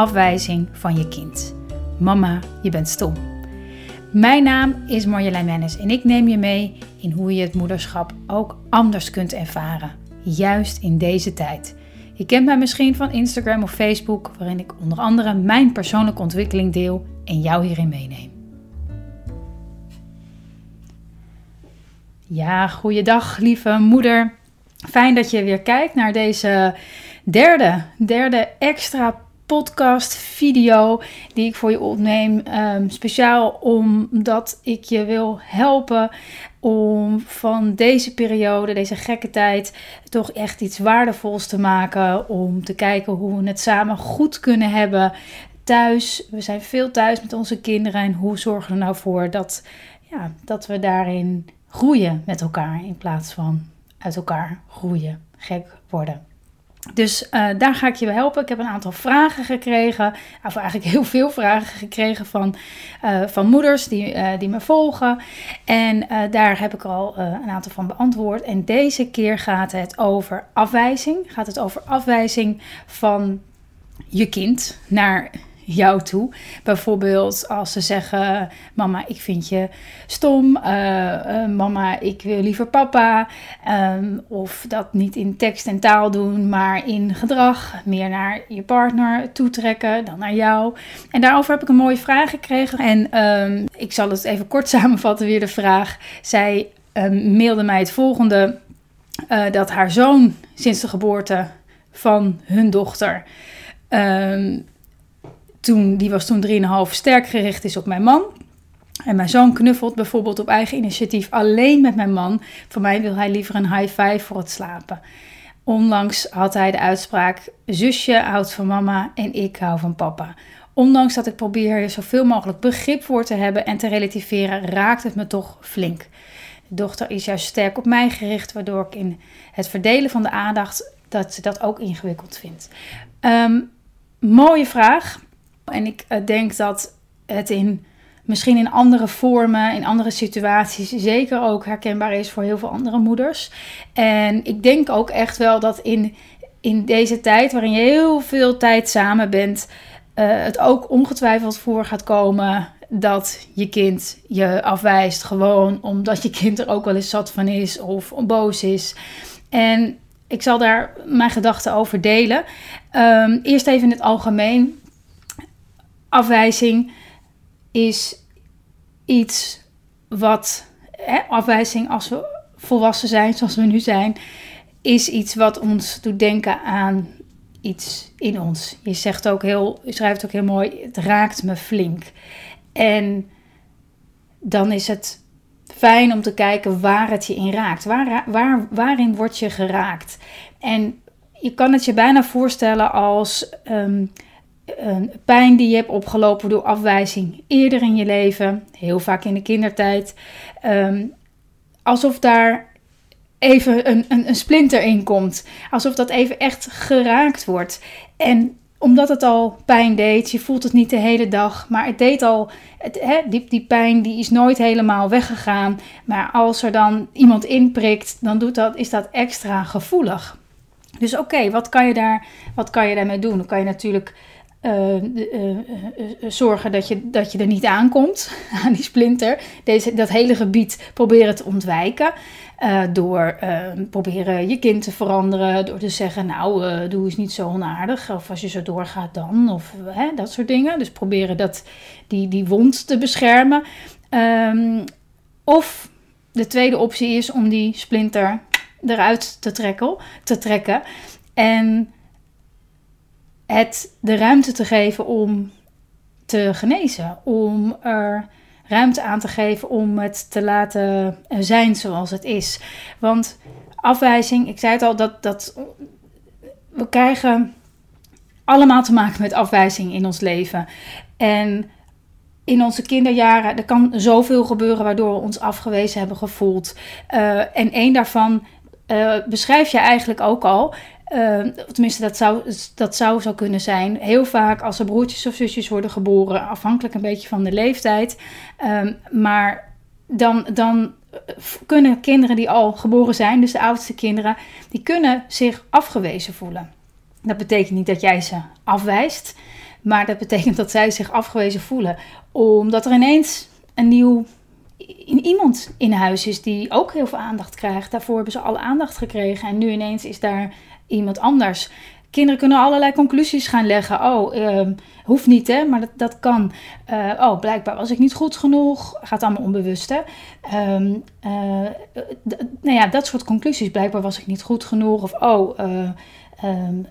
afwijzing van je kind. Mama, je bent stom. Mijn naam is Marjolein Mennis en ik neem je mee in hoe je het moederschap ook anders kunt ervaren, juist in deze tijd. Je kent mij misschien van Instagram of Facebook, waarin ik onder andere mijn persoonlijke ontwikkeling deel en jou hierin meeneem. Ja, goeiedag lieve moeder. Fijn dat je weer kijkt naar deze derde, derde extra podcast, video die ik voor je opneem. Um, speciaal omdat ik je wil helpen om van deze periode, deze gekke tijd, toch echt iets waardevols te maken. Om te kijken hoe we het samen goed kunnen hebben thuis. We zijn veel thuis met onze kinderen. En hoe zorgen we nou voor dat, ja, dat we daarin groeien met elkaar in plaats van uit elkaar groeien, gek worden. Dus uh, daar ga ik je bij helpen. Ik heb een aantal vragen gekregen, of eigenlijk heel veel vragen gekregen van, uh, van moeders die, uh, die me volgen. En daar heb ik al een aantal van beantwoord. En deze keer gaat het over afwijzing. Gaat het over afwijzing van je kind naar jou toe. Bijvoorbeeld als ze zeggen: Mama, ik vind je stom. Uh, mama, ik wil liever papa. Um, of dat niet in tekst en taal doen, maar in gedrag. Meer naar je partner toetrekken dan naar jou. En daarover heb ik een mooie vraag gekregen. En um, ik zal het even kort samenvatten, weer de vraag. Zij um, mailde mij het volgende: uh, dat haar zoon sinds de geboorte van hun dochter. Toen, die was toen 3,5 sterk gericht is op mijn man. En mijn zoon knuffelt bijvoorbeeld op eigen initiatief alleen met mijn man. Voor mij wil hij liever een high five voor het slapen. Onlangs had hij de uitspraak: zusje houdt van mama en ik hou van papa. Ondanks dat ik probeer er zoveel mogelijk begrip voor te hebben en te relativeren, raakt het me toch flink. De dochter is juist sterk op mij gericht, waardoor ik in het verdelen van de aandacht dat ze dat ook ingewikkeld vindt. Um, mooie vraag. En ik eh, denk dat het in misschien in andere vormen, in andere situaties, zeker ook herkenbaar is voor heel veel andere moeders. En ik denk ook echt wel dat in, in deze tijd, waarin je heel veel tijd samen bent, uh, het ook ongetwijfeld voor gaat komen dat je kind je afwijst, gewoon omdat je kind er ook wel eens zat van is of boos is. En ik zal daar mijn gedachten over delen. Um, eerst even in het algemeen afwijzing is iets wat, hè, afwijzing als we volwassen zijn zoals we nu zijn, is iets wat ons doet denken aan iets in ons. Je zegt ook heel, je schrijft ook heel mooi, het raakt me flink. En dan is het fijn om te kijken waar het je in raakt. Waar, waar, waarin word je geraakt? En je kan het je bijna voorstellen als ehm, een pijn die je hebt opgelopen door afwijzing eerder in je leven, heel vaak in de kindertijd, ehm, alsof daar even een, een, een splinter in komt, alsof dat even echt geraakt wordt. En omdat het al pijn deed, je voelt het niet de hele dag, maar het deed al, hè, die, die pijn die is nooit helemaal weggegaan. Maar als er dan iemand inprikt, dan doet dat, is dat extra gevoelig. Dus oké, wat kan je daar, wat kan je daarmee doen? Dan kan je natuurlijk zorgen dat je, dat je er niet aankomt aan die splinter. Deze, dat hele gebied proberen te ontwijken. door proberen je kind te veranderen. Door te zeggen, nou, doe eens niet zo onaardig. Of als je zo doorgaat dan. Of dat soort dingen. Dus proberen dat, die, die wond te beschermen. Um, of de tweede optie is om die splinter eruit te trekken. Te trekken en het de ruimte te geven om te genezen. Om er ruimte aan te geven om het te laten zijn zoals het is. Want afwijzing, ik zei het al, dat, dat we krijgen allemaal te maken met afwijzing in ons leven. En in onze kinderjaren, er kan zoveel gebeuren waardoor we ons afgewezen hebben gevoeld. Uh, en één daarvan uh, beschrijf je eigenlijk ook al. Uh, tenminste, dat zou, dat zou zo kunnen zijn. Heel vaak als er broertjes of zusjes worden geboren, afhankelijk een beetje van de leeftijd. Um, maar dan, dan kunnen kinderen die al geboren zijn, dus de oudste kinderen, die kunnen zich afgewezen voelen. Dat betekent niet dat jij ze afwijst, maar dat betekent dat zij zich afgewezen voelen. Omdat er ineens een nieuw iemand in huis is die ook heel veel aandacht krijgt. Daarvoor hebben ze alle aandacht gekregen en nu ineens is daar iemand anders. Kinderen kunnen allerlei conclusies gaan leggen. Oh, uh, hoeft niet hè, maar dat, dat kan. Uh, oh, blijkbaar was ik niet goed genoeg. Gaat allemaal onbewust hè. Um, uh, nou ja, dat soort conclusies. Blijkbaar was ik niet goed genoeg. Of oh, um,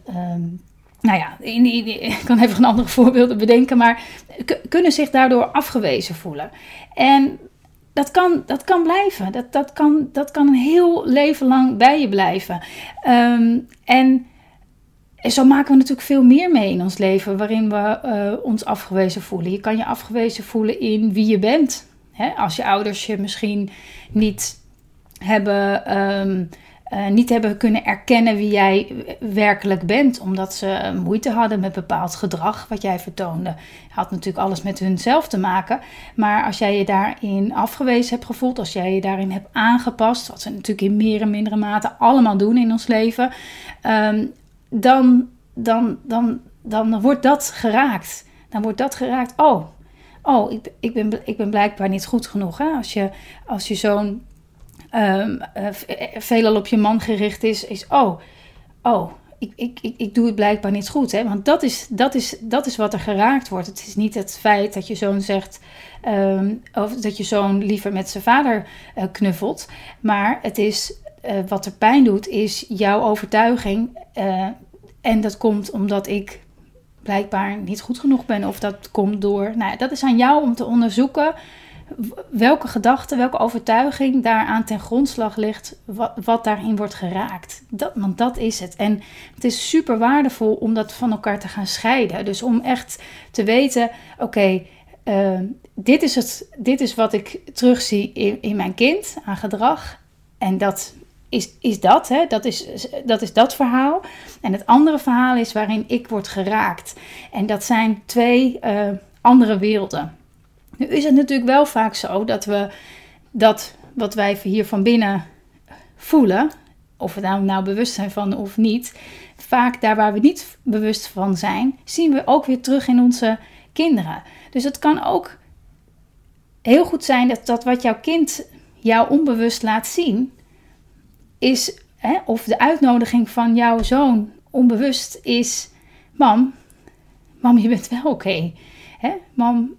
um, nou ja, in, ik kan even een andere voorbeelden bedenken. Maar kunnen zich daardoor afgewezen voelen. En dat kan, dat kan blijven. Dat, dat, kan, dat kan een heel leven lang bij je blijven. Um, en zo maken we natuurlijk veel meer mee in ons leven waarin we uh, ons afgewezen voelen. Je kan je afgewezen voelen in wie je bent. Hè? Als je ouders je misschien niet hebben um, uh, niet hebben kunnen erkennen wie jij werkelijk bent, omdat ze moeite hadden met bepaald gedrag wat jij vertoonde. Had natuurlijk alles met hunzelf te maken, maar als jij je daarin afgewezen hebt gevoeld, als jij je daarin hebt aangepast, wat ze natuurlijk in meer en mindere mate allemaal doen in ons leven, um, dan, dan, dan, dan wordt dat geraakt. Dan wordt dat geraakt. Oh, oh ik, ik, ben, ik ben blijkbaar niet goed genoeg. Hè? Als je, als je zo'n um, uh, veelal op je man gericht is, is oh, oh, ik, ik, ik, ik doe het blijkbaar niet goed. Hè? Want dat is, dat, is, dat is wat er geraakt wordt. Het is niet het feit dat je zoon zegt, um, of dat je zoon liever met zijn vader uh, knuffelt. Maar het is, wat er pijn doet, is jouw overtuiging. En dat komt omdat ik blijkbaar niet goed genoeg ben. Of dat komt door. Nou, dat is aan jou om te onderzoeken welke gedachte, welke overtuiging daaraan ten grondslag ligt, wat, daarin wordt geraakt. Want dat is het. En het is super waardevol om dat van elkaar te gaan scheiden. Dus om echt te weten: oké, uh, dit, is het, dit is wat ik terugzie in, in mijn kind aan gedrag. En dat is, is dat, hè? Dat, is, dat is dat verhaal. En het andere verhaal is waarin ik word geraakt. En dat zijn twee uh, andere werelden. Nu is het natuurlijk wel vaak zo dat we dat wat wij hier van binnen voelen, of we daar nou bewust zijn van of niet, vaak daar waar we niet bewust van zijn, zien we ook weer terug in onze kinderen. Dus het kan ook heel goed zijn dat, dat wat jouw kind jou onbewust laat zien, is, hè, of de uitnodiging van jouw zoon onbewust is: Mam, mam, je bent wel oké. Okay. Mam,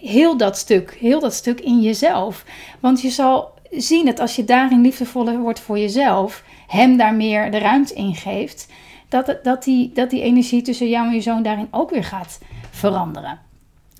heel dat stuk, heel dat stuk in jezelf. Want je zal zien dat als je daarin liefdevoller wordt voor jezelf, hem daar meer de ruimte in geeft, dat, dat, die, dat die energie tussen jou en je zoon daarin ook weer gaat veranderen.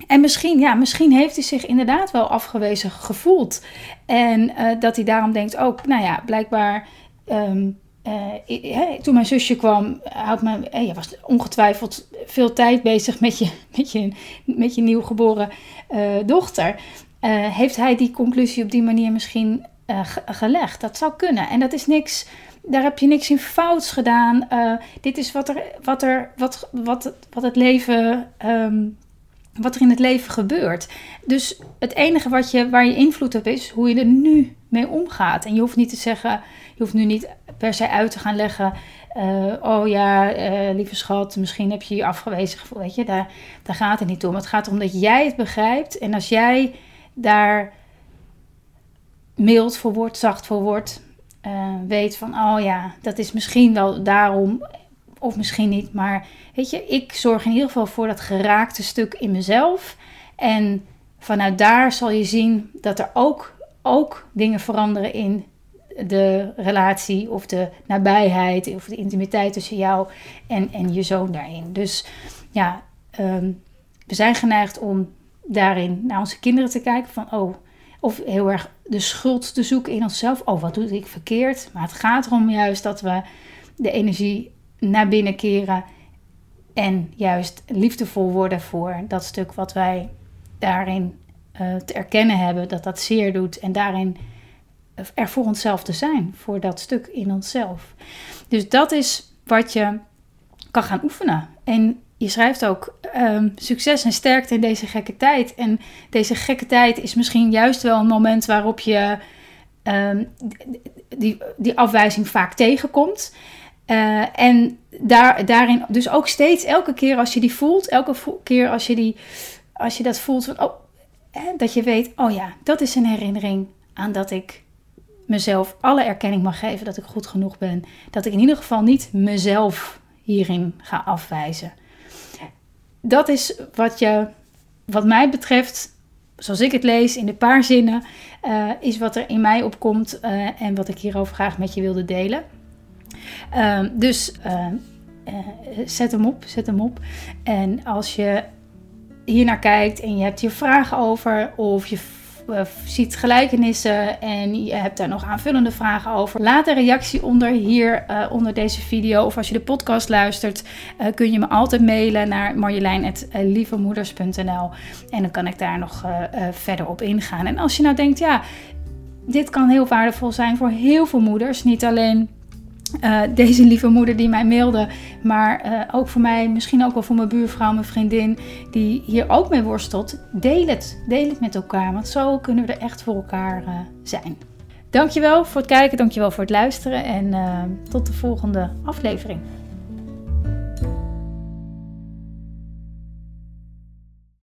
En misschien, ja, misschien heeft hij zich inderdaad wel afgewezen gevoeld. En uh, dat hij daarom denkt ook, nou ja, blijkbaar um, uh, toen mijn zusje kwam, had me, uh, je was ongetwijfeld veel tijd bezig met je, met je, met je nieuwgeboren uh, dochter. heeft hij die conclusie op die manier misschien gelegd? Dat zou kunnen. En dat is niks, daar heb je niks in fouts gedaan. dit is wat, er, wat, er, wat, wat, wat het leven. Um, wat er in het leven gebeurt. Dus het enige wat je, waar je invloed op is hoe je er nu mee omgaat. En je hoeft niet te zeggen, je hoeft nu niet per se uit te gaan leggen. Uh, oh ja, uh, lieve schat, misschien heb je je afgewezen gevoeld. Weet je, daar, daar gaat het niet om. Het gaat erom dat jij het begrijpt. En als jij daar mild voor wordt, zacht voor wordt, uh, weet van, oh ja, dat is misschien wel daarom, of misschien niet. Maar weet je, ik zorg in ieder geval voor dat geraakte stuk in mezelf. En vanuit daar zal je zien dat er ook, ook dingen veranderen in de relatie of de nabijheid of de intimiteit tussen jou en, en je zoon daarin. Dus ja, ehm, we zijn geneigd om daarin naar onze kinderen te kijken van oh, of heel erg de schuld te zoeken in onszelf. Oh, wat doe ik verkeerd? Maar het gaat erom juist dat we de energie naar binnen keren en juist liefdevol worden voor dat stuk wat wij daarin uh, te erkennen hebben, dat dat zeer doet en daarin er voor onszelf te zijn, voor dat stuk in onszelf. Dus dat is wat je kan gaan oefenen. En je schrijft ook um, succes en sterkte in deze gekke tijd. En deze gekke tijd is misschien juist wel een moment waarop je um, die, die afwijzing vaak tegenkomt. Uh, en daar, daarin dus ook steeds, elke keer als je die voelt, elke keer als je, die, als je dat voelt, van, oh, dat je weet, oh ja, dat is een herinnering aan dat ik mezelf alle erkenning mag geven dat ik goed genoeg ben. Dat ik in ieder geval niet mezelf hierin ga afwijzen. Dat is wat je, wat mij betreft, zoals ik het lees in de paar zinnen, uh, is wat er in mij opkomt uh, en wat ik hierover graag met je wilde delen. Uh, dus zet hem op, zet hem op. En als je hier naar kijkt en je hebt hier vragen over of je uh, ziet gelijkenissen en je hebt daar nog aanvullende vragen over, laat een reactie onder hier uh, onder deze video. Of als je de podcast luistert, kun je me altijd mailen naar marjolein.lievemoeders.nl en dan kan ik daar nog verder op ingaan. En als je nou denkt, ja, dit kan heel waardevol zijn voor heel veel moeders, niet alleen uh, deze lieve moeder die mij mailde, maar uh, ook voor mij, misschien ook wel voor mijn buurvrouw, mijn vriendin, die hier ook mee worstelt. Deel het, deel het met elkaar, want zo kunnen we er echt voor elkaar uh, zijn. Dankjewel voor het kijken, dankjewel voor het luisteren en tot de volgende aflevering.